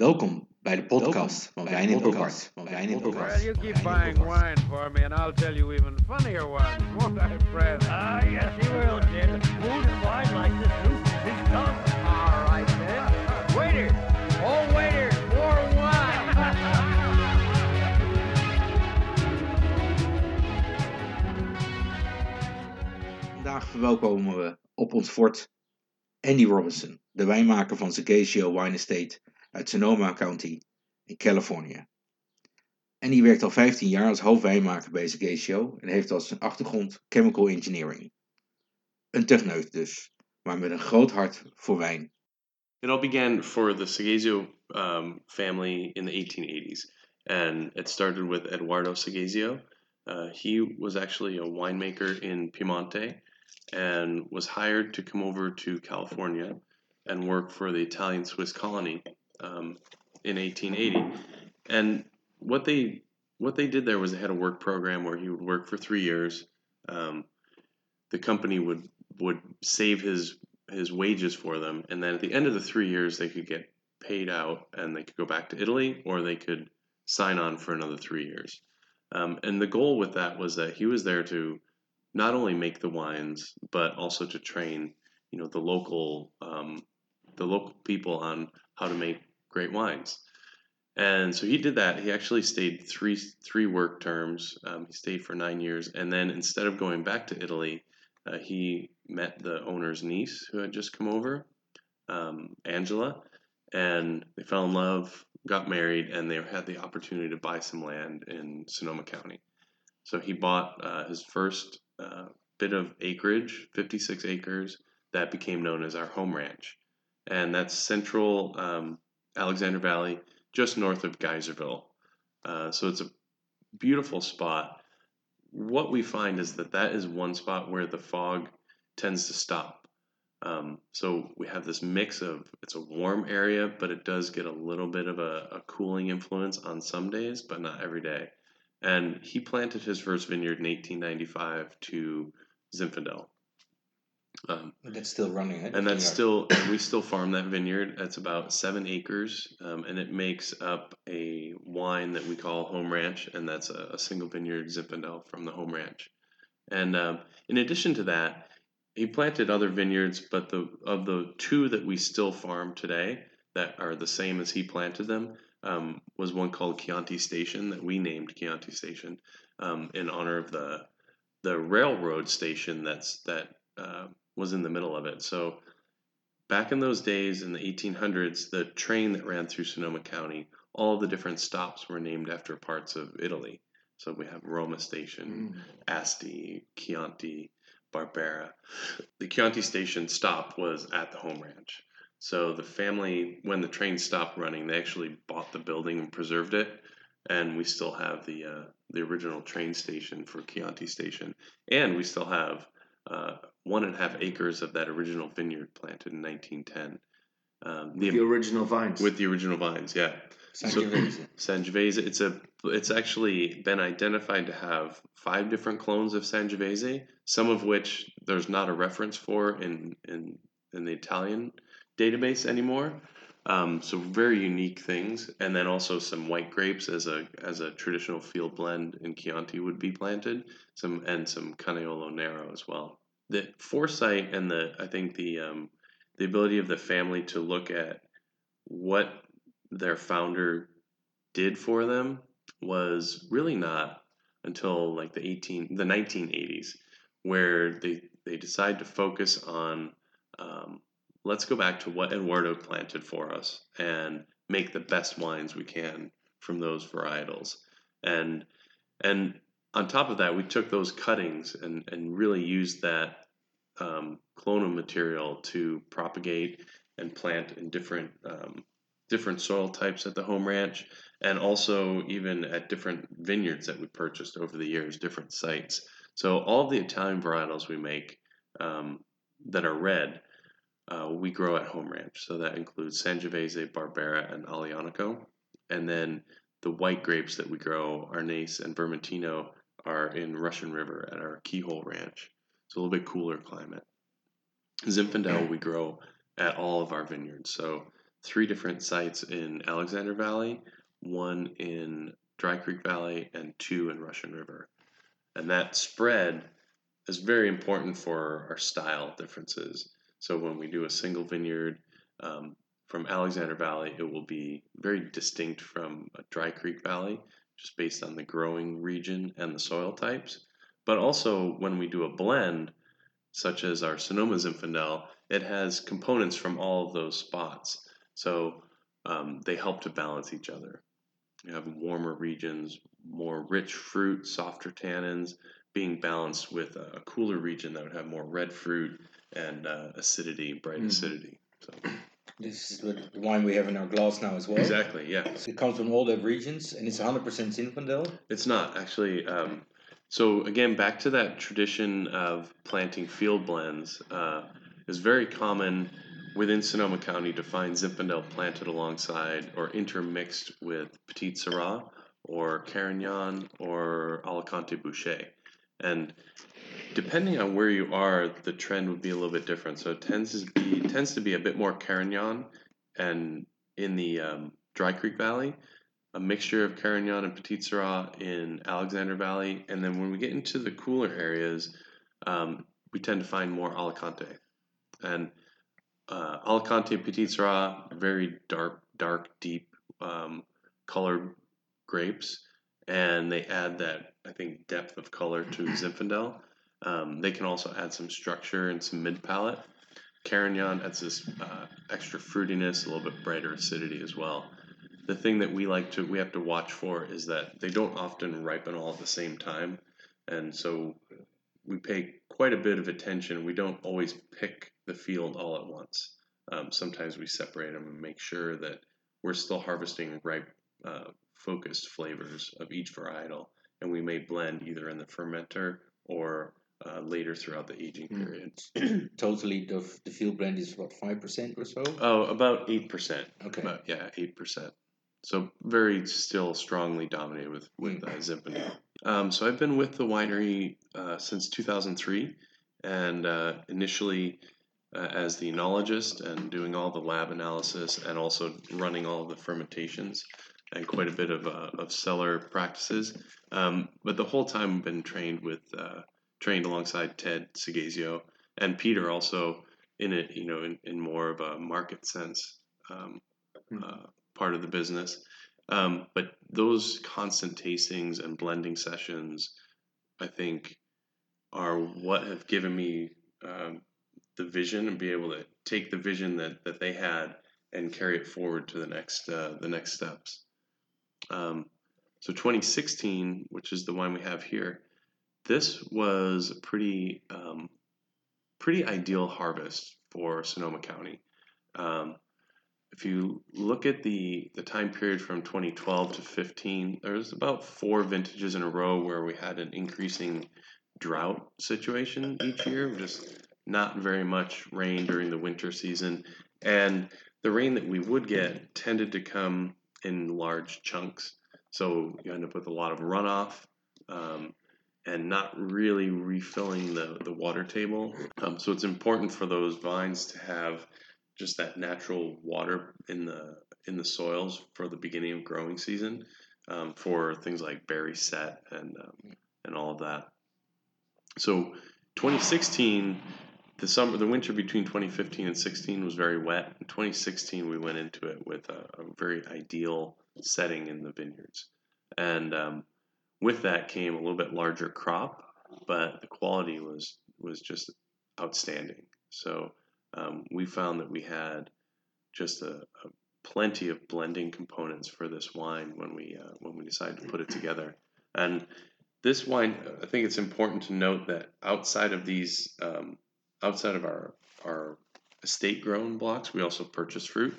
Welkom bij de podcast van Wijn in Podcast. Van Wijn in Well, Podcast. you keep buying wine for me, and I'll tell you even funnier ones, won't I, Fred? Ah, yes, he will, Jim. Food and wine like this roof is done. All right, then. Waiter! Oh, waiter! More wine! Vandaag verwelkomen we op ons fort Andy Robinson, de wijnmaker van Zagatio Wine Estate uit Sonoma County in Californië. Andy werkt al 15 jaar als hoofdwijnmaker bij Zagatio en heeft als zijn achtergrond chemical engineering. Een techneut dus, maar met een groot hart voor wijn. It all began for the Sagazio um, family in the 1880s, and it started with Eduardo Sagazio. Uh, he was actually a winemaker in Piemonte and was hired to come over to California and work for the Italian Swiss colony um, in 1880. And what they what they did there was they had a work program where he would work for three years. Um, the company would would save his his wages for them, and then at the end of the three years, they could get paid out and they could go back to Italy, or they could sign on for another three years. Um, and the goal with that was that he was there to not only make the wines, but also to train, you know, the local um, the local people on how to make great wines. And so he did that. He actually stayed three three work terms. Um, he stayed for nine years, and then instead of going back to Italy, uh, he met the owner's niece who had just come over, um, Angela, and they fell in love, got married, and they had the opportunity to buy some land in Sonoma County. So he bought uh, his first uh, bit of acreage, 56 acres, that became known as our home ranch. And that's central um, Alexander Valley, just north of Geyserville. Uh, so it's a beautiful spot. What we find is that that is one spot where the fog tends to stop. Um, so we have this mix of it's a warm area, but it does get a little bit of a, a cooling influence on some days, but not every day. And he planted his first vineyard in 1895 to Zinfandel. Um, That's still running, hè? and that's still and we still farm that vineyard that's about seven acres um, and it makes up a wine that we call home ranch and that's a, a single vineyard zinfandel from the home ranch and um, in addition to that he planted other vineyards but the of the two that we still farm today that are the same as he planted them um, was one called chianti station that we named chianti station um, in honor of the the railroad station that's that uh, was in the middle of it. So back in those days in the 1800s, the train that ran through Sonoma County, all the different stops were named after parts of Italy. So we have Roma Station, Asti, Chianti, Barbera. The Chianti Station stop was at the home ranch. So the family, when the train stopped running, they actually bought the building and preserved it, and we still have the uh, the original train station for Chianti Station, and we still have uh, one and a half acres of that original vineyard planted in 1910. Um, The original vines. with the original vines, yeah. Sangiovese. Sangiovese, it's a it's actually been identified to have five different clones of Sangiovese, some of which there's not a reference for in in, in the Italian database anymore. Um, so very unique things, and then also some white grapes as a as a traditional field blend in Chianti would be planted. Some and some Canaiolo Nero as well. The foresight and the I think the um, the ability of the family to look at what their founder did for them was really not until like the 18 the 1980s where they they decide to focus on um, let's go back to what Edoardo planted for us and make the best wines we can from those varietals. And and on top of that we took those cuttings and and really used that um, clonal material to propagate and plant in different um, different soil types at the home ranch and also even at different vineyards that we purchased over the years, different sites. So all the Italian varietals we make um, that are red, uh, we grow at home ranch. So that includes Sangiovese, Barbera, and Aglianico. And then the white grapes that we grow, Arneis and Vermentino, are in Russian River at our Keyhole Ranch. It's a little bit cooler climate. Zinfandel we grow at all of our vineyards. So three different sites in Alexander Valley, one in Dry Creek Valley, and two in Russian River. And that spread is very important for our style differences. So when we do a single vineyard um, from Alexander Valley, it will be very distinct from a Dry Creek Valley, just based on the growing region and the soil types. But also when we do a blend, such as our Sonoma Zinfandel, it has components from all of those spots. So um, they help to balance each other. You have warmer regions, more rich fruit, softer tannins, being balanced with a cooler region that would have more red fruit and uh, acidity, bright Mhm. acidity. So This is the wine we have in our glass now as well. exactly, yeah. It comes from all the regions and it's 100% Zinfandel. It's not actually. Um, so again, back to that tradition of planting field blends. Uh, it's very common within Sonoma County to find Zinfandel planted alongside or intermixed with Petite Sirah or Carignan or Alicante Bouschet. And depending on where you are, the trend would be a little bit different. So it tends to be tends to be a bit more Carignan, and in the um, Dry Creek Valley, a mixture of Carignan and Petite Sirah in Alexander Valley, and then when we get into the cooler areas, um, we tend to find more Alicante, and uh, Alicante Petite Sirah, very dark, dark, deep um, colored grapes, and they add that I think depth of color to Zinfandel. Um, they can also add some structure and some mid palate. Carignan adds this uh, extra fruitiness, a little bit brighter acidity as well. The thing that we like to we have to watch for is that they don't often ripen all at the same time, and so we pay quite a bit of attention. We don't always pick the field all at once. Um, sometimes we separate them and make sure that we're still harvesting ripe, uh, focused flavors of each varietal, and we may blend either in the fermenter or uh, later throughout the aging Mm. period. Totally, the, the field blend is about 5% or so? Oh, about eight percent. Okay. About yeah, eight percent. So very still strongly dominated with with uh, Zinfandel. Um, so I've been with the winery uh, since 2003, and uh, initially uh, as the enologist and doing all the lab analysis and also running all of the fermentations and quite a bit of, uh, of cellar practices. Um, but the whole time I've been trained with uh, trained alongside Ted Seghesio and Peter also in it, you know, in, in more of a market sense um, Hmm. uh, part of the business. Um, but those constant tastings and blending sessions, I think, are what have given me um, the vision and be able to take the vision that, that they had and carry it forward to the next uh, the next steps. Um, so 2016, which is the wine we have here, this was a pretty um, pretty ideal harvest for Sonoma County. Um, if you look at the the time period from 2012 to 15, there's about four vintages in a row where we had an increasing drought situation each year, just not very much rain during the winter season, and the rain that we would get tended to come in large chunks. So you end up with a lot of runoff. Um, and not really refilling the, the water table. Um, so it's important for those vines to have just that natural water in the in the soils for the beginning of growing season um, for things like berry set and um, and all of that. So 2016, the summer, the winter between 2015 and 16 was very wet. In 2016, we went into it with a, a very ideal setting in the vineyards, and um, with that came a little bit larger crop, but the quality was was just outstanding. So um, we found that we had just a, a plenty of blending components for this wine when we uh, when we decided to put it together. And this wine, I think it's important to note that outside of these, um, outside of our our estate grown blocks, we also purchase fruit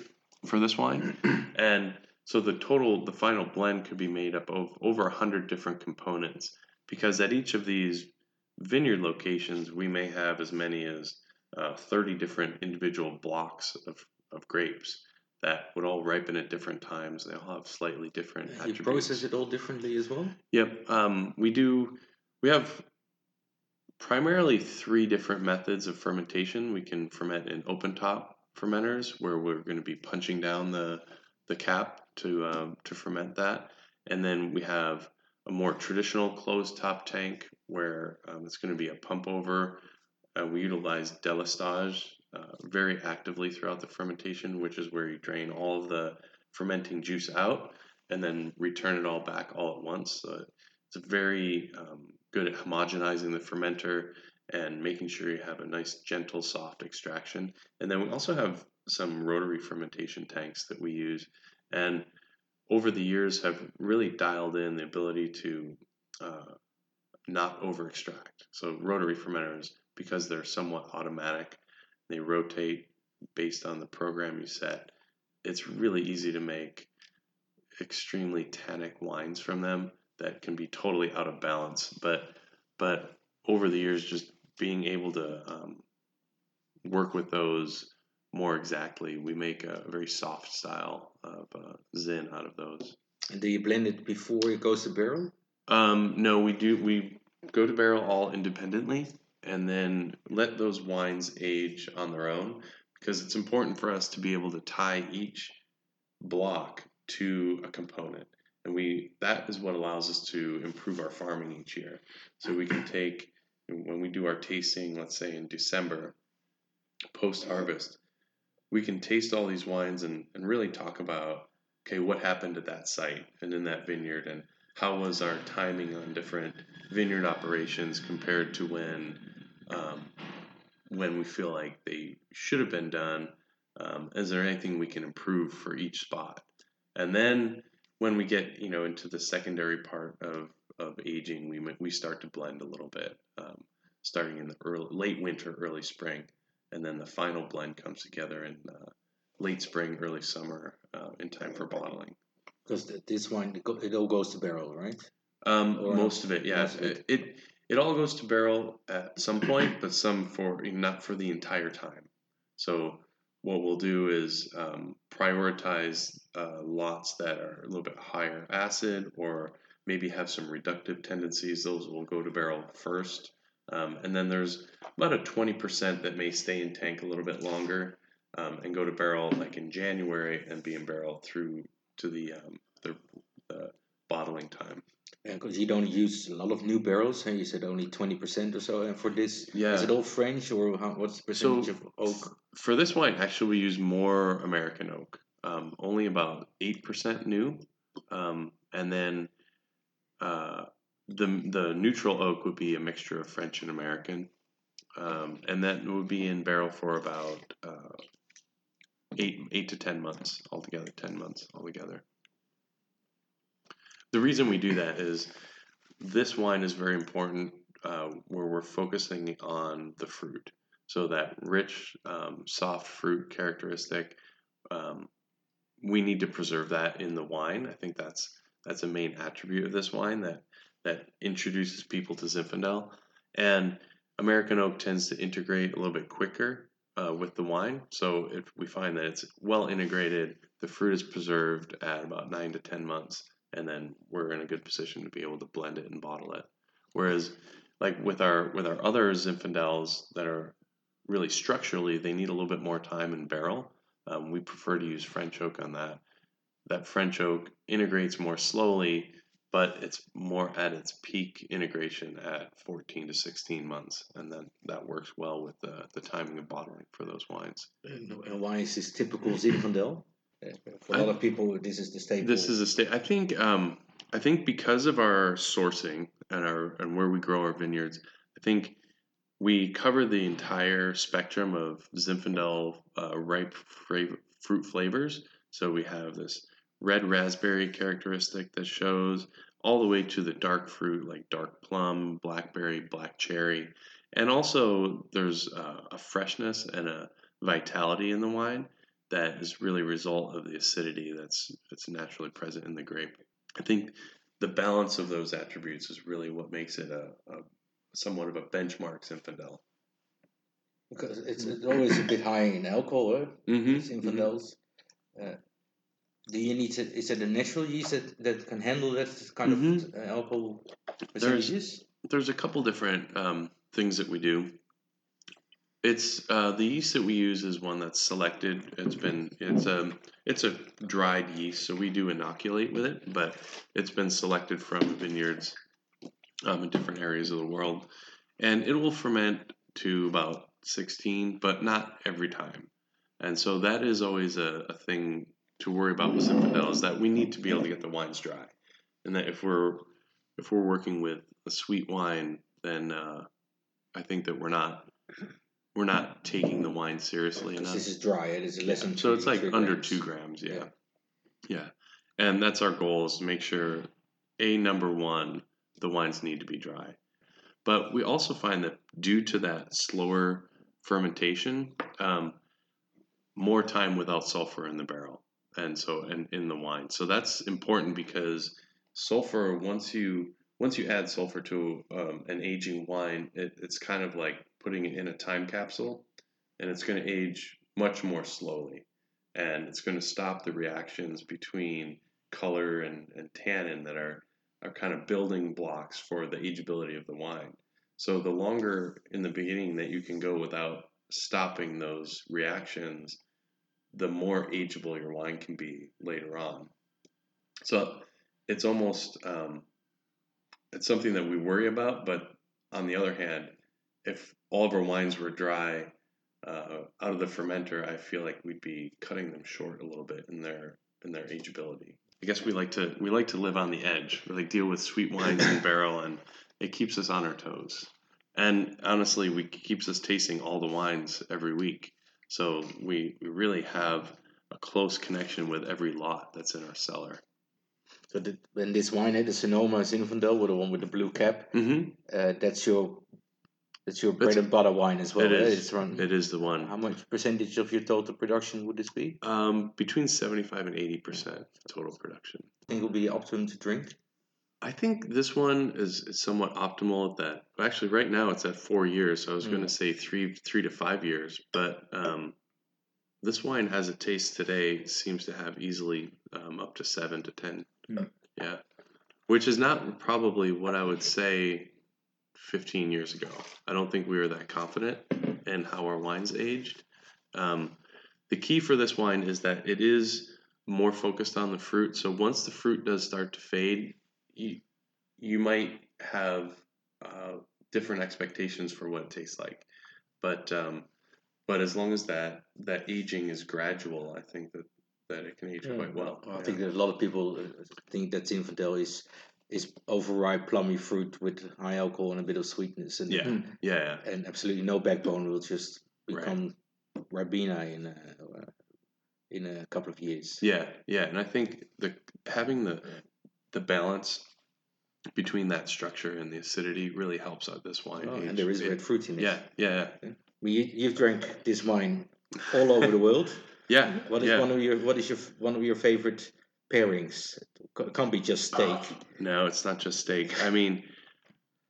for this wine, and so the total, the final blend could be made up of over a hundred different components because at each of these vineyard locations, we may have as many as uh, 30 different individual blocks of, of grapes that would all ripen at different times. They all have slightly different You attributes. process it all differently as well? Yep. Um, we do. We have primarily three different methods of fermentation. We can ferment in open top fermenters, where we're going to be punching down the the cap to um, to ferment that, and then we have a more traditional closed top tank where um, it's going to be a pump over. Uh, we utilize delestage uh, very actively throughout the fermentation, which is where you drain all of the fermenting juice out and then return it all back all at once. So it's very um, good at homogenizing the fermenter and making sure you have a nice, gentle, soft extraction. And then we also have some rotary fermentation tanks that we use. And over the years have really dialed in the ability to uh, not over extract. So rotary fermenters, because they're somewhat automatic, they rotate based on the program you set. It's really easy to make extremely tannic wines from them that can be totally out of balance. But but over the years, just being able to um, work with those more exactly, we make a very soft style of uh, Zin out of those. And do you blend it before it goes to barrel? Um, no, we do. We go to barrel all independently, and then let those wines age on their own because it's important for us to be able to tie each block to a component and we that is what allows us to improve our farming each year so we can take when we do our tasting let's say in december post harvest we can taste all these wines and, and really talk about okay what happened at that site and in that vineyard and how was our timing on different vineyard operations compared to when um, when we feel like they should have been done? Um, is there anything we can improve for each spot? And then when we get you know into the secondary part of of aging, we we start to blend a little bit, um, starting in the early late winter, early spring, and then the final blend comes together in uh, late spring, early summer, uh, in time for bottling. Because this wine, it all goes to barrel, right? Um, most of it, yeah. It, it it all goes to barrel at some point, but some for not for the entire time. So what we'll do is um, prioritize uh, lots that are a little bit higher acid or maybe have some reductive tendencies. Those will go to barrel first. Um, and then there's about a 20% that may stay in tank a little bit longer um, and go to barrel like in January and be in barrel through to the, um, the, the bottling time. Yeah, because you don't use a lot of new barrels, and you said only twenty percent or so. And for this, yeah. is it all French or how, what's the percentage so of oak? For this wine, actually, we use more American oak. Um, only about eight percent new, um, and then uh, the the neutral oak would be a mixture of French and American, um, and that would be in barrel for about uh, eight eight to ten months altogether. Ten months altogether. The reason we do that is this wine is very important uh, where we're focusing on the fruit. So that rich, um, soft fruit characteristic, um, we need to preserve that in the wine. I think that's that's a main attribute of this wine that that introduces people to Zinfandel. And American oak tends to integrate a little bit quicker uh, with the wine. So if we find that it's well integrated, the fruit is preserved at about nine to ten months and then we're in a good position to be able to blend it and bottle it. Whereas, like with our with our other Zinfandels that are really structurally, they need a little bit more time in barrel. Um, we prefer to use French oak on that. That French oak integrates more slowly, but it's more at its peak integration at 14 to 16 months, and then that works well with the, the timing of bottling for those wines. And why is this typical Zinfandel? For a lot of people, this is the staple. This is a state. I think. Um, I think because of our sourcing and our and where we grow our vineyards, I think we cover the entire spectrum of Zinfandel uh, ripe fra- fruit flavors. So we have this red raspberry characteristic that shows all the way to the dark fruit like dark plum, blackberry, black cherry, and also there's uh, a freshness and a vitality in the wine that is really a result of the acidity that's that's naturally present in the grape. I think the balance of those attributes is really what makes it a, a somewhat of a benchmark Zinfandel. Because it's, it's always a bit high in alcohol, eh? Mm-hmm. Zinfandels. Uh, do you need to, is it a natural yeast that, that can handle that kind Mhm. of uh, alcohol There's- There's a couple different um, things that we do. It's uh, the yeast that we use is one that's selected. It's been it's a it's a dried yeast, so we do inoculate with it, but it's been selected from vineyards um, in different areas of the world, and it will ferment to about 16, but not every time. And so that is always a, a thing to worry about with Zinfandel is that we need to be able to get the wines dry, and that if we're if we're working with a sweet wine, then uh, I think that we're not we're not taking the wine seriously enough. this is dry. It is less than So it's like under grams. two grams, yeah. Yeah. yeah. And that's our goal is to make sure a number one, the wines need to be dry. But we also find that due to that slower fermentation, um, more time without sulfur in the barrel and so and in the wine. So that's important because sulfur once you once you add sulfur to um, an aging wine, it, it's kind of like putting it in a time capsule, and it's going to age much more slowly, and it's going to stop the reactions between color and, and tannin that are are kind of building blocks for the ageability of the wine. So the longer in the beginning that you can go without stopping those reactions, the more ageable your wine can be later on. So it's almost um, it's something that we worry about, but on the other hand, if all of our wines were dry uh, out of the fermenter, I feel like we'd be cutting them short a little bit in their in their ageability. I guess we like to we like to live on the edge. We like deal with sweet wines in barrel, and it keeps us on our toes. And honestly, we keeps us tasting all the wines every week. So we, we really have a close connection with every lot that's in our cellar. So the, and this wine, the Sonoma Zinfandel, with the one with the blue cap, Mm-hmm. uh, that's your that's your bread That's- and butter wine as well. it is. It's It is the one. How much percentage of your total production would this be? Um, between 75 and 80% total production. I think it will be optimum to drink. I think this one is, is somewhat optimal at that. Actually, right now it's at four years, so I was going to say three three to five years. But um, this wine, as it tastes today, seems to have easily um, up to seven to ten. Mm. Yeah, which is not probably what I would say 15 years ago. I don't think we were that confident in how our wines aged. Um, the key for this wine is that it is more focused on the fruit. So once the fruit does start to fade, you you might have uh, different expectations for what it tastes like, but um, but as long as that that aging is gradual, I think that that it can age quite well. I Yeah. think there's a lot of people uh, think that Zinfandel is is overripe, plummy fruit with high alcohol and a bit of sweetness, and Yeah. yeah, and absolutely no backbone will just Right. become Ribena in a, uh, in a couple of years. yeah, yeah, and I think the having the the balance between that structure and the acidity really helps out this wine. Oh, and there is It- red fruit in it. Yeah, yeah, We, you've drank this wine all over the world. yeah. What is yeah. one of your What is your one of your favorite pairings? It can't be just steak. No, it's not just steak. I mean,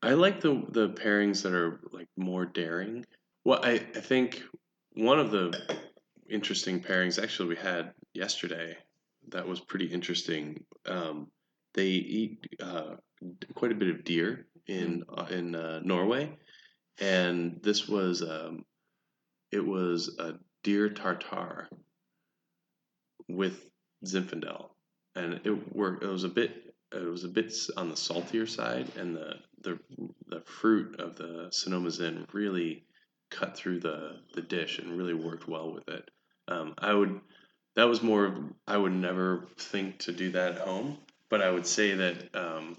I like the the pairings that are like more daring. Well, I, I think one of the interesting pairings actually we had yesterday that was pretty interesting. Um, they eat uh, quite a bit of deer in uh, in uh, Norway, and this was um, it was a deer tartare with Zinfandel, and it worked. It was a bit it was a bit on the saltier side, and the the the fruit of the Sonoma Zin really cut through the the dish and really worked well with it. Um, I would that was more of I would never think to do that at home, but I would say that um,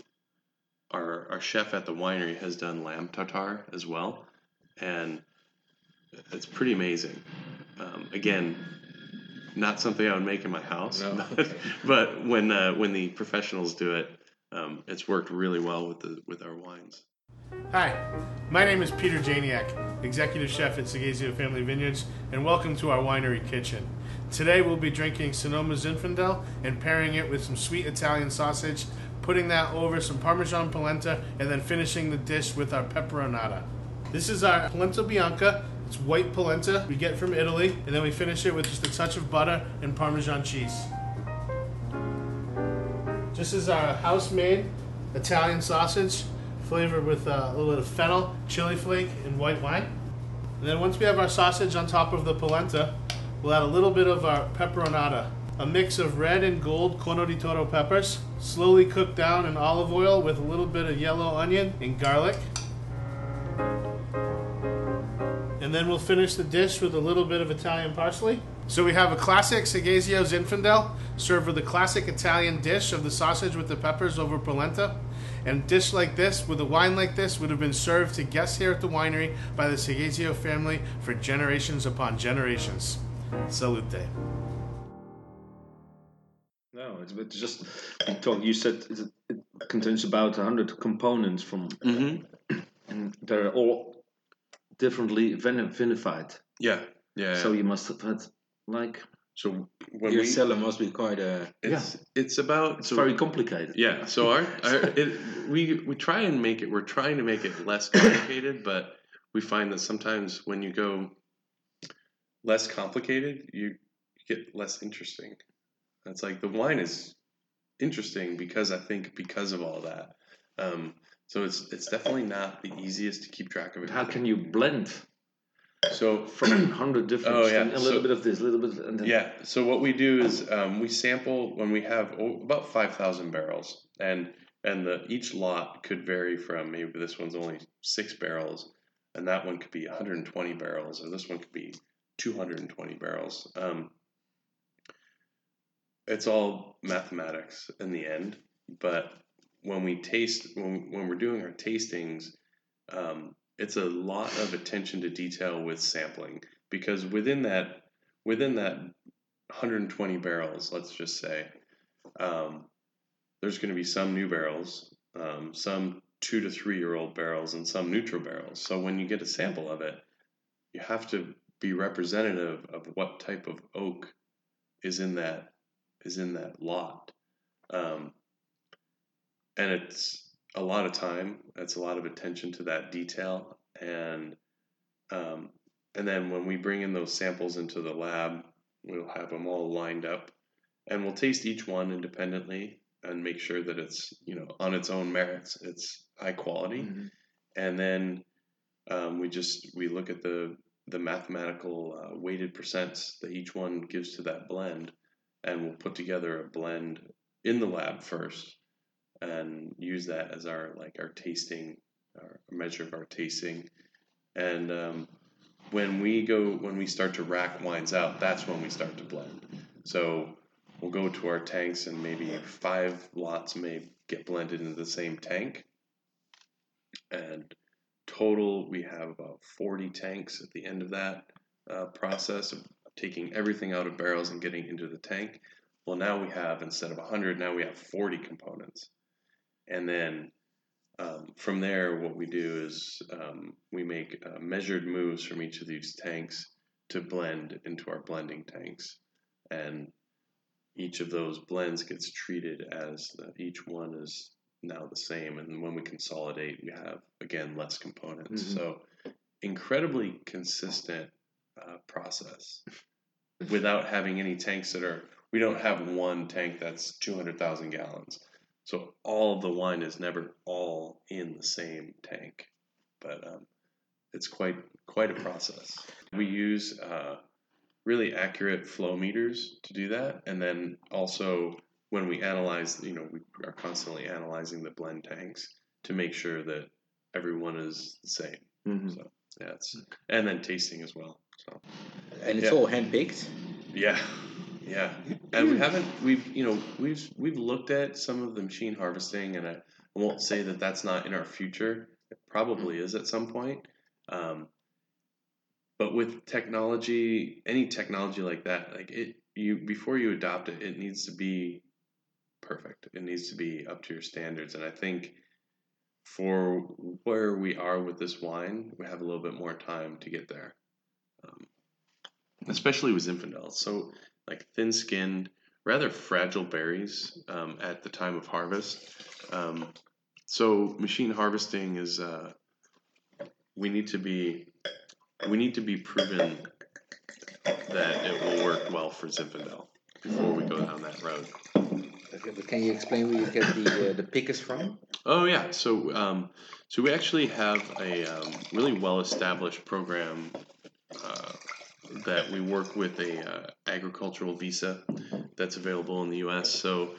our our chef at the winery has done lamb tartare as well, and it's pretty amazing. Um, again, not something I would make in my house, No. but, but when uh, when the professionals do it, um, it's worked really well with the with our wines. Hi, my name is Peter Janiak, Executive Chef at Seghesio Family Vineyards, and welcome to our winery kitchen. Today we'll be drinking Sonoma Zinfandel and pairing it with some sweet Italian sausage, putting that over some Parmesan polenta, and then finishing the dish with our pepperonata. This is our polenta bianca. It's white polenta we get from Italy, and then we finish it with just a touch of butter and Parmesan cheese. This is our house-made Italian sausage, flavored with uh, a little bit of fennel, chili flake, and white wine. And then once we have our sausage on top of the polenta, we'll add a little bit of our pepperonata, a mix of red and gold Corno di Toro peppers, slowly cooked down in olive oil with a little bit of yellow onion and garlic. And then we'll finish the dish with a little bit of Italian parsley. So we have a classic Seghesio Zinfandel served with a classic Italian dish of the sausage with the peppers over polenta. And a dish like this, with a wine like this, would have been served to guests here at the winery by the Seghesio family for generations upon generations. Salute. No, it's but just you talk. You said it, it contains about hundred components from, Mm-hmm. and they're all differently vin- vinified. Yeah, yeah. So you must have had like so when Your we, cellar must be quite a. it's it's about it's so- very complicated. Yeah. So our, our it, we we try and make it. We're trying to make it less complicated, but we find that sometimes when you go less complicated, you get less interesting. It's like the wine is interesting because I think because of all that. Um, so it's it's definitely not the easiest to keep track of it. how can you blend So from a hundred different? Oh, yeah, A little so- bit of this, a little bit, and then Yeah. So what we do is um, we sample when we have about five thousand barrels, and and the each lot could vary from maybe this one's only six barrels, and that one could be 120 barrels, or this one could be 220 barrels. Um, it's all mathematics in the end, but when we taste when when we're doing our tastings, um, it's a lot of attention to detail with sampling because within that within that 120 barrels, let's just say, um, there's going to be some new barrels, um, some two to three year old barrels, and some neutral barrels. So when you get a sample of it, you have to be representative of what type of oak is in that is in that lot. Um, and it's a lot of time. It's a lot of attention to that detail, and um, and then when we bring in those samples into the lab, we'll have them all lined up, and we'll taste each one independently and make sure that it's you know on its own merits, it's high quality, Mhm. and then um, we just we look at the the mathematical uh, weighted percents that each one gives to that blend, and we'll put together a blend in the lab first, and use that as our like our tasting, our measure of our tasting, and um, when we go when we start to rack wines out, that's when we start to blend. So we'll go to our tanks, and maybe five lots may get blended into the same tank, and total we have about 40 tanks at the end of that uh, process of taking everything out of barrels and getting into the tank. Well now we have instead of 100 now we have 40 components and then um, from there what we do is um, we make uh, measured moves from each of these tanks to blend into our blending tanks. And each of those blends gets treated as the, each one is now the same. And when we consolidate we have again less components. Mhm. so incredibly consistent uh, process without having any tanks that are we don't have one tank that's 200,000 gallons so all of the wine is never all in the same tank but um, it's quite quite a process we use uh, really accurate flow meters to do that and then also when we analyze you know we are constantly analyzing the blend tanks to make sure that everyone is the same Mhm. so yeah it's and then tasting as well so And it's Yeah. all handpicked. yeah yeah. And we haven't we've you know we've we've looked at some of the machine harvesting and i, I won't say that that's not in our future. It probably is at some point. Um, but with technology any technology like that like it you before you adopt it it needs to be perfect. It needs to be up to your standards. And i think for where we are with this wine we have a little bit more time to get there. Um, especially with zinfandel. So like thin-skinned rather fragile berries um, at the time of harvest. Um, so machine harvesting is uh, we need to be we need to be proven that it will work well for zinfandel before we go down that road. Okay, but can you explain where you get the uh, the pickers from? Oh yeah, so um, so we actually have a um, really well-established program uh, that we work with a uh, agricultural visa that's available in the U.S. So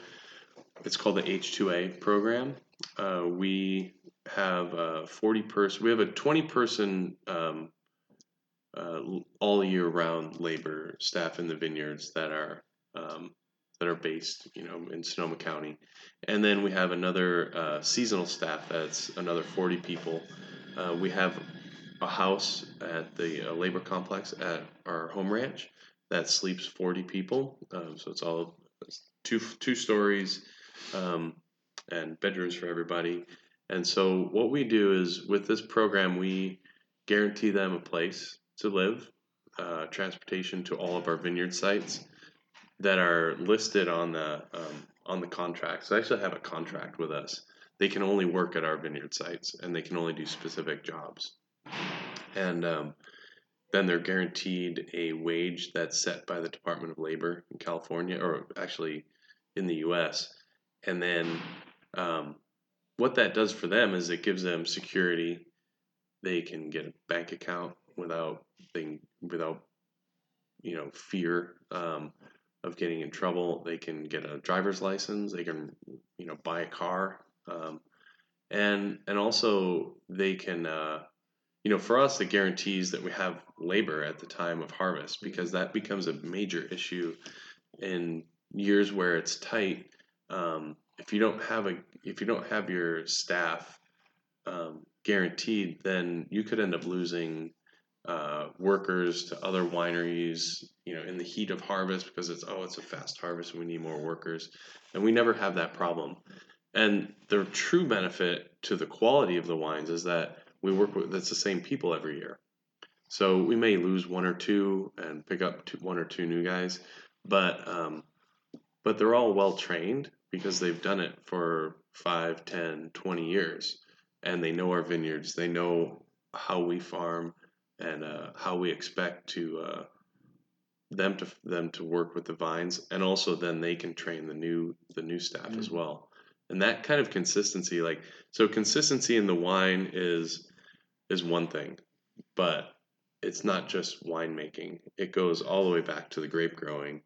it's called the H-2A program. Uh, we have a 40 person. We have a 20 person um, uh, all year round labor staff in the vineyards that are um, that are based, you know, in Sonoma County, and then we have another uh, seasonal staff that's another 40 people. Uh, we have a house at the uh, labor complex at our home ranch that sleeps 40 people. Um, so it's all it's two two stories um, and bedrooms for everybody. And so what we do is with this program, we guarantee them a place to live, uh, transportation to all of our vineyard sites that are listed on the um, on the contract. So they actually have a contract with us. They can only work at our vineyard sites, and they can only do specific jobs. And um, then they're guaranteed a wage that's set by the Department of Labor in California, or actually in the U.S. And then um, what that does for them is it gives them security. They can get a bank account without being without you know fear um, of getting in trouble. They can get a driver's license. They can you know buy a car, um, and and also they can uh, you know for us it guarantees that we have labor at the time of harvest because that becomes a major issue in years where it's tight. Um, if you don't have a if you don't have your staff um, guaranteed, then you could end up losing uh, workers to other wineries. You know, in the heat of harvest because it's oh it's a fast harvest and we need more workers, and we never have that problem. And the true benefit to the quality of the wines is that we work with that's the same people every year. So we may lose one or two and pick up two, one or two new guys, but um, but they're all well trained because they've done it for 5, 10, 20 years. And they know our vineyards. They know how we farm and uh, how we expect to uh, them to them to work with the vines, and also then they can train the new the new staff mm. as well. And that kind of consistency, like so, consistency in the wine is is one thing, but it's not just winemaking. It goes all the way back to the grape growing,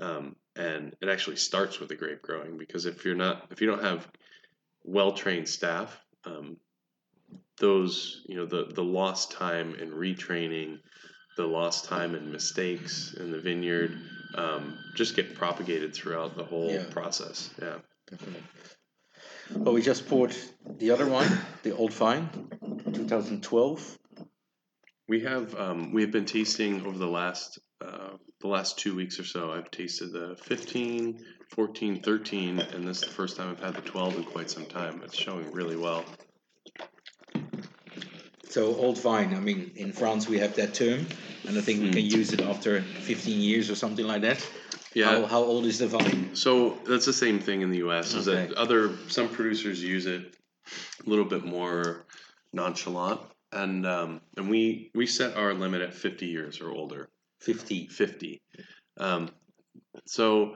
um, and it actually starts with the grape growing because if you're not if you don't have well trained staff, um, those you know the the lost time in retraining, the lost time and mistakes in the vineyard, um, just get propagated throughout the whole yeah. process. Yeah, definitely. Well, we just poured the other wine, the Old Vine, 2012. We have um, we have been tasting over the last uh, the last two weeks or so. I've tasted the 15, 14, 13, and this is the first time I've had the 12 in quite some time. It's showing really well. So old vine. I mean, in France we have that term, and I think mm. we can hmm. use it after 15 years or something like that. Yeah. How, how old is the vine? So that's the same thing in the U.S. Okay. Is that other some producers use it a little bit more nonchalant, and um, and we we set our limit at 50 years or older. 50. 50. Um, so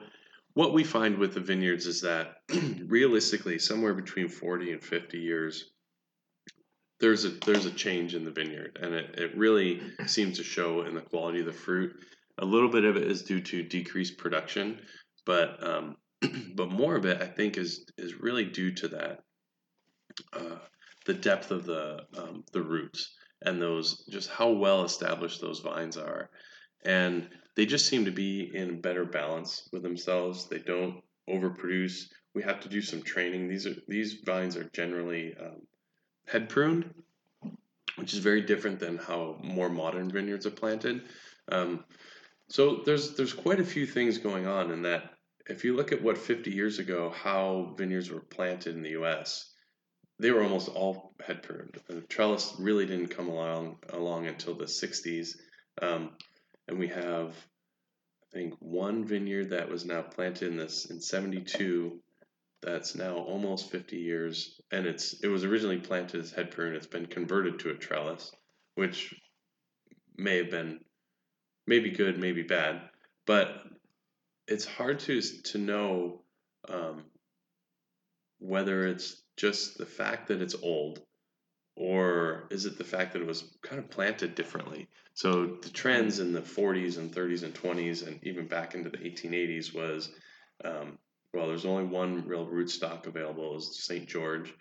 what we find with the vineyards is that realistically, somewhere between 40 and 50 years, there's a there's a change in the vineyard, and it, it really seems to show in the quality of the fruit. A little bit of it is due to decreased production, but um, but more of it, I think, is is really due to that uh, the depth of the um, the roots and those just how well established those vines are and they just seem to be in better balance with themselves. They don't overproduce. We have to do some training. These are these vines are generally um, head pruned, which is very different than how more modern vineyards are planted. Um, so there's there's quite a few things going on in that. If you look at what 50 years ago, how vineyards were planted in the U.S., they were almost all head pruned. The trellis really didn't come along along until the 60s. Um, and we have I think one vineyard that was now planted in this in 72 that's now almost 50 years and it's it was originally planted as head prune it's been converted to a trellis which may have been maybe good maybe bad but it's hard to to know um, whether it's just the fact that it's old, or is it the fact that it was kind of planted differently? So the trends in the 40s and 30s and 20s, and even back into the 1880s, was um, well, there's only one real rootstock available is St. George.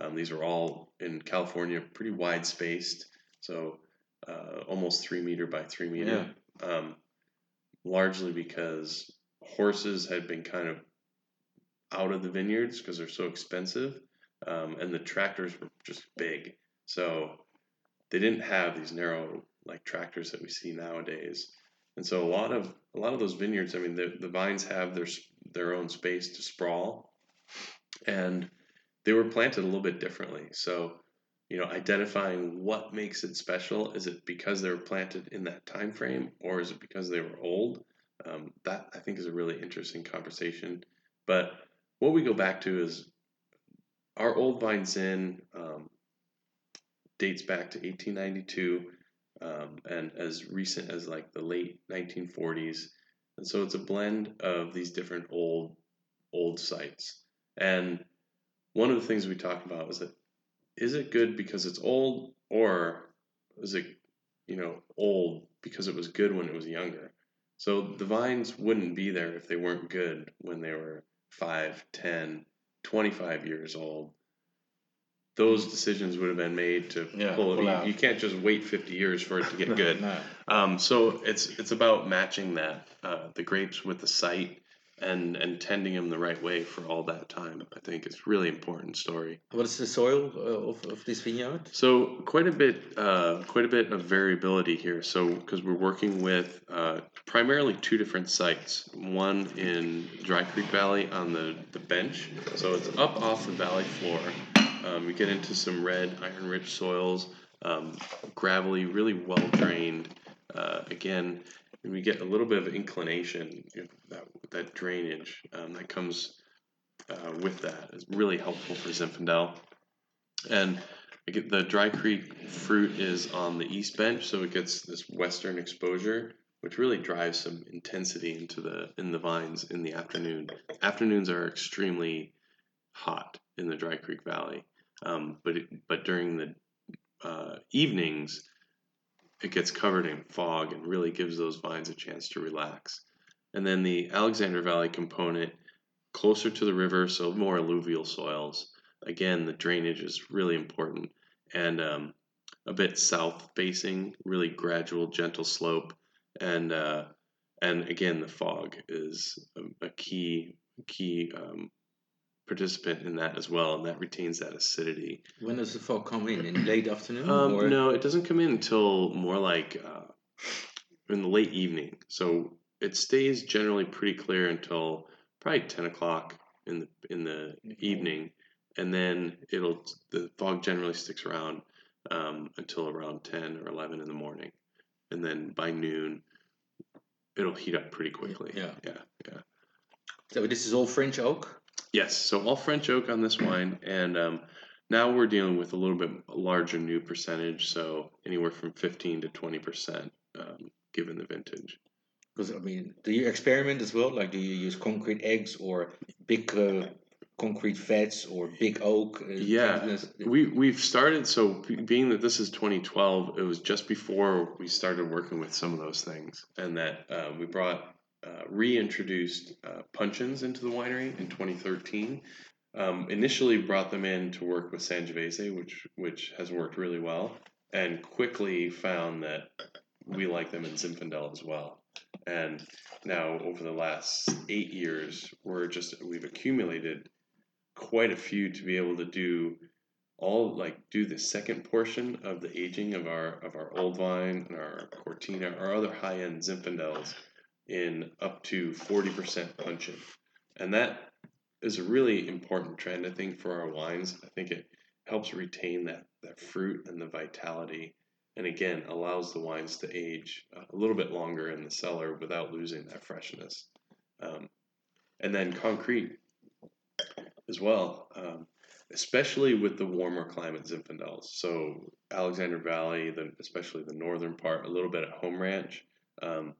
Um, these were all in California, pretty wide spaced, so uh, almost three meter by three meter. Um, largely because horses had been kind of out of the vineyards because they're so expensive, um, and the tractors were just big. So they didn't have these narrow like tractors that we see nowadays. And so a lot of a lot of those vineyards, I mean, the, the vines have their their own space to sprawl, and they were planted a little bit differently. So, you know, identifying what makes it special is it because they were planted in that time frame, or is it because they were old? Um, that I think is a really interesting conversation. But what we go back to is our old vine Zin um, dates back to 1892 um, and as recent as like the late 1940s. And so it's a blend of these different old old sites. And one of the things we talk about is that is it good because it's old or is it you know old because it was good when it was younger? So the vines wouldn't be there if they weren't good when they were 5, 10, 25 years old. Those decisions would have been made to Yeah, pull it. pull You, out. you can't just wait 50 years for it to get good. No. Um, so it's it's about matching that uh, the grapes with the site and and tending them the right way for all that time. I think it's really important story. What is the soil uh, of, of this vineyard? So quite a bit uh, quite a bit of variability here. So because we're working with uh, primarily two different sites. One in Dry Creek Valley on the the bench. So it's up off the valley floor. Um, we get into some red iron rich soils, um, gravelly, really well drained. Uh, again, we get a little bit of inclination. That that drainage um, that comes uh, with that is really helpful for Zinfandel. And the Dry Creek fruit is on the east bench, so it gets this western exposure, which really drives some intensity into the in the vines in the afternoon. Afternoons are extremely hot in the Dry Creek Valley, um, but it, but during the uh, evenings, it gets covered in fog and really gives those vines a chance to relax. And then the Alexander Valley component, closer to the river, so more alluvial soils. Again, the drainage is really important, and um, a bit south facing, really gradual, gentle slope, and uh, and again, the fog is a, a key key um, participant in that as well, and that retains that acidity. When does the fog come in? In late afternoon? Um, or? no, it doesn't come in until more like uh, in the late evening. So it stays generally pretty clear until probably ten o'clock in the in the evening, and then it'll the fog generally sticks around um, until around ten or eleven in the morning, and then by noon it'll heat up pretty quickly. Yeah. yeah, yeah. So this is all French oak? Yes, so all French oak on this wine, and um, now we're dealing with a little bit larger new percentage, so anywhere from fifteen to twenty percent, um, given the vintage. Because I mean, do you experiment as well? Like, do you use concrete eggs or big uh, concrete vats or big oak? Uh, Yeah, thickness? we we've started. So being that this is 2012, it was just before we started working with some of those things, and that uh, we brought uh, reintroduced uh, puncheons into the winery in 2013. Um, initially, brought them in to work with Sangiovese, which which has worked really well, and quickly found that we like them in Zinfandel as well. And now, over the last eight years, we're just we've accumulated quite a few to be able to do all like do the second portion of the aging of our of our old vine and our Cortina, our other high end Zinfandels in up to forty percent puncheon, and that is a really important trend I think for our wines. I think it helps retain that that fruit and the vitality, and again allows the wines to age a little bit longer in the cellar without losing that freshness. Um, and then concrete as well, um, especially with the warmer climate Zinfandels. So Alexander Valley, the, especially the northern part, a little bit at Home Ranch, um,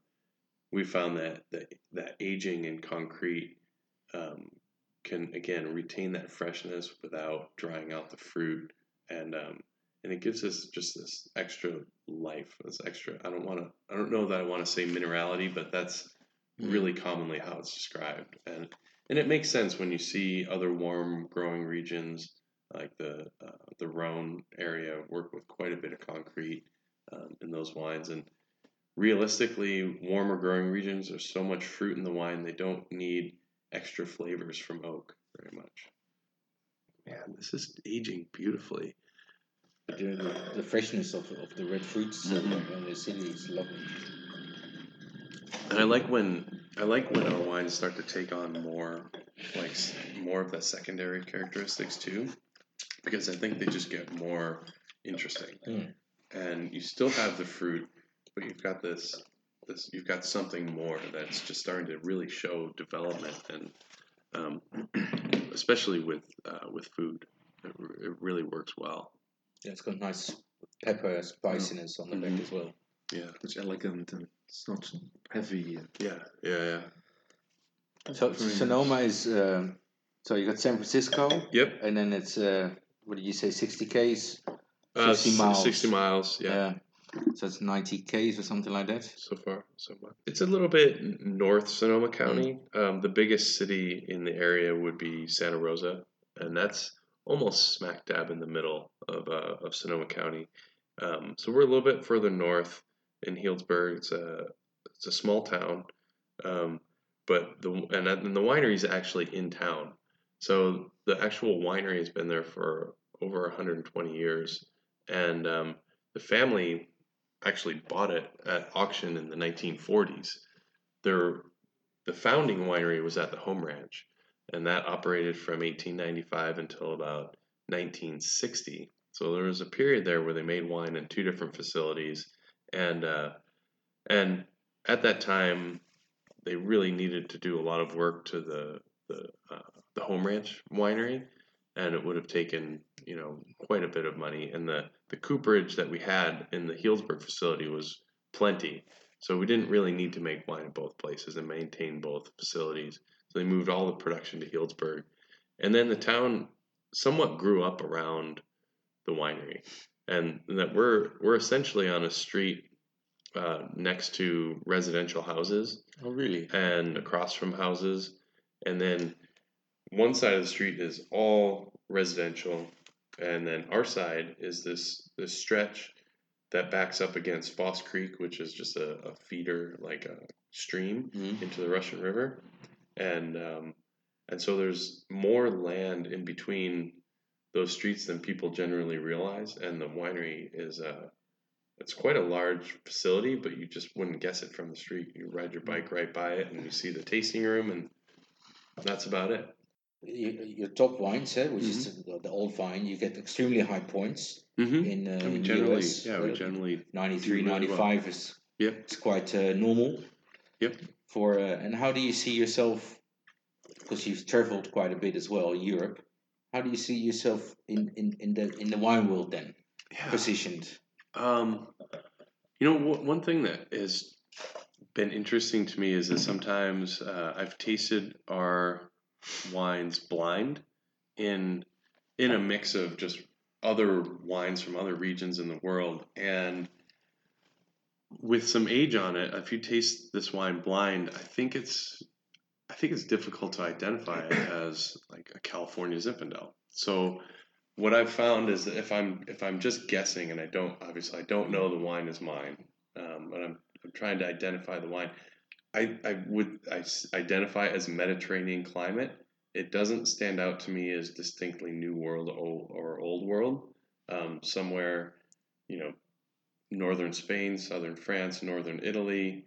we found that, that that aging in concrete um, can again retain that freshness without drying out the fruit, and um, and it gives us just this extra life, this extra. I don't want to. I don't know that I want to say minerality, but that's Mm. really commonly how it's described, and and it makes sense when you see other warm growing regions like the uh, the Rhone area work with quite a bit of concrete um, in those wines, and realistically, warmer growing regions there's so much fruit in the wine they don't need extra flavors from oak very much. Man, this is aging beautifully. The, the freshness of, of the red fruits Mhm. in the city is lovely. And I like when I like when our wines start to take on more like more of the secondary characteristics too, because I think they just get more interesting. Mm. And you still have the fruit, but you've got this this you've got something more that's just starting to really show development and um, especially with uh, with food, it, r- it really works well. Yeah, it's got nice pepper spiciness on the back Mhm. as well. Yeah, It's elegant and it's not heavy. yeah, yeah, yeah. So Sonoma is um, so you got San Francisco, Yep. and then it's uh, what did you say, sixty k's? Uh, miles. Sixty miles. yeah. So it's ninety k's or something like that. so far so much. It's a little bit north Sonoma County. Um, the biggest city in the area would be Santa Rosa, and that's almost smack dab in the middle of uh, of Sonoma County. Um, so we're a little bit further north in Healdsburg. It's a it's a small town, um, but the and, and the winery is actually in town. So the actual winery has been there for over 120 years, and um, the family actually bought it at auction in the 1940s. Their the founding winery was at the home ranch, and that operated from 1895 until about 1960. So there was a period there where they made wine in two different facilities, and uh, and at that time, they really needed to do a lot of work to the the uh, the home ranch winery, and it would have taken you know quite a bit of money. And the the cooperage that we had in the Healdsburg facility was plenty, so we didn't really need to make wine at both places and maintain both facilities. So they moved all the production to Healdsburg, and then the town somewhat grew up around the winery, and that we're we're essentially on a street uh, next to residential houses. Oh really? and across from houses, and then one side of the street is all residential, and then our side is this this stretch that backs up against Foss Creek, which is just a, a feeder, like a stream Mhm. into the Russian River, and um, and so there's more land in between those streets than people generally realize, and the winery is uh, it's quite a large facility, but you just wouldn't guess it from the street. You ride your bike right by it, and you see the tasting room, and that's about it. Your, top wines, eh, which is the, the old vine, you get extremely high points Mm-hmm. in, uh, we in generally, US. yeah, we uh, generally, 93, do really well. 95 is Yep. it's quite uh, normal. Yep. For uh, and how do you see yourself? Because you've traveled quite a bit as well, in Europe. How do you see yourself in, in, in the in the wine world then yeah. positioned? Um, you know, w- one thing that has been interesting to me is that sometimes uh, I've tasted our wines blind in in a mix of just other wines from other regions in the world, and with some age on it, if you taste this wine blind, I think it's I think it's difficult to identify it as like a California Zinfandel. So what I've found is that if I'm if I'm just guessing and I don't obviously I don't know the wine is mine, um, but I'm, I'm trying to identify the wine. I, I would I identify as Mediterranean climate. It doesn't stand out to me as distinctly New World or, or Old World. Um, somewhere, you know, northern Spain, southern France, northern Italy.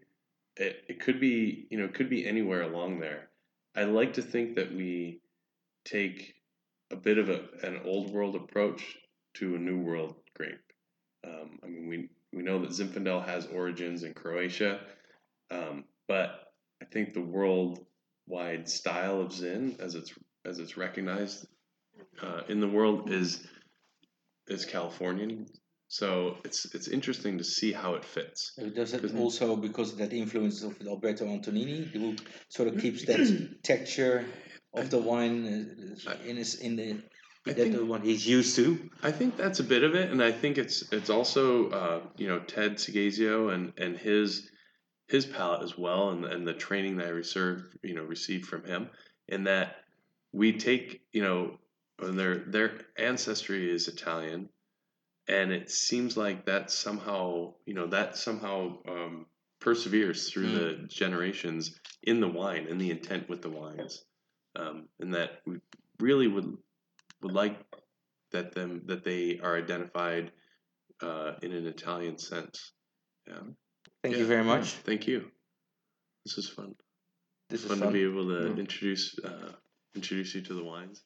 It, it could be you know it could be anywhere along there. I like to think that we take a bit of a, an old world approach to a new world grape. Um, I mean, we, we know that Zinfandel has origins in Croatia, um, but I think the worldwide style of Zin, as it's as it's recognized uh, in the world, is is Californian. So it's it's interesting to see how it fits. Does it also because of that influence of Alberto Antonini, who sort of keeps that texture of the wine uh, in his in the I that think- the one he's used to. I think that's a bit of it, and I think it's it's also uh, you know Ted Seghesio and and his his palate as well, and and the training that I received you know received from him, in that we take you know when their their ancestry is Italian, and it seems like that somehow you know that somehow um, perseveres through the generations in the wine and the intent with the wines, um, and that we really would would like that them that they are identified uh, in an Italian sense. Yeah. Thank Yeah. you very much. Thank you. This is fun. This is Fun, fun. to be able to Yeah. introduce uh, introduce you to the wines.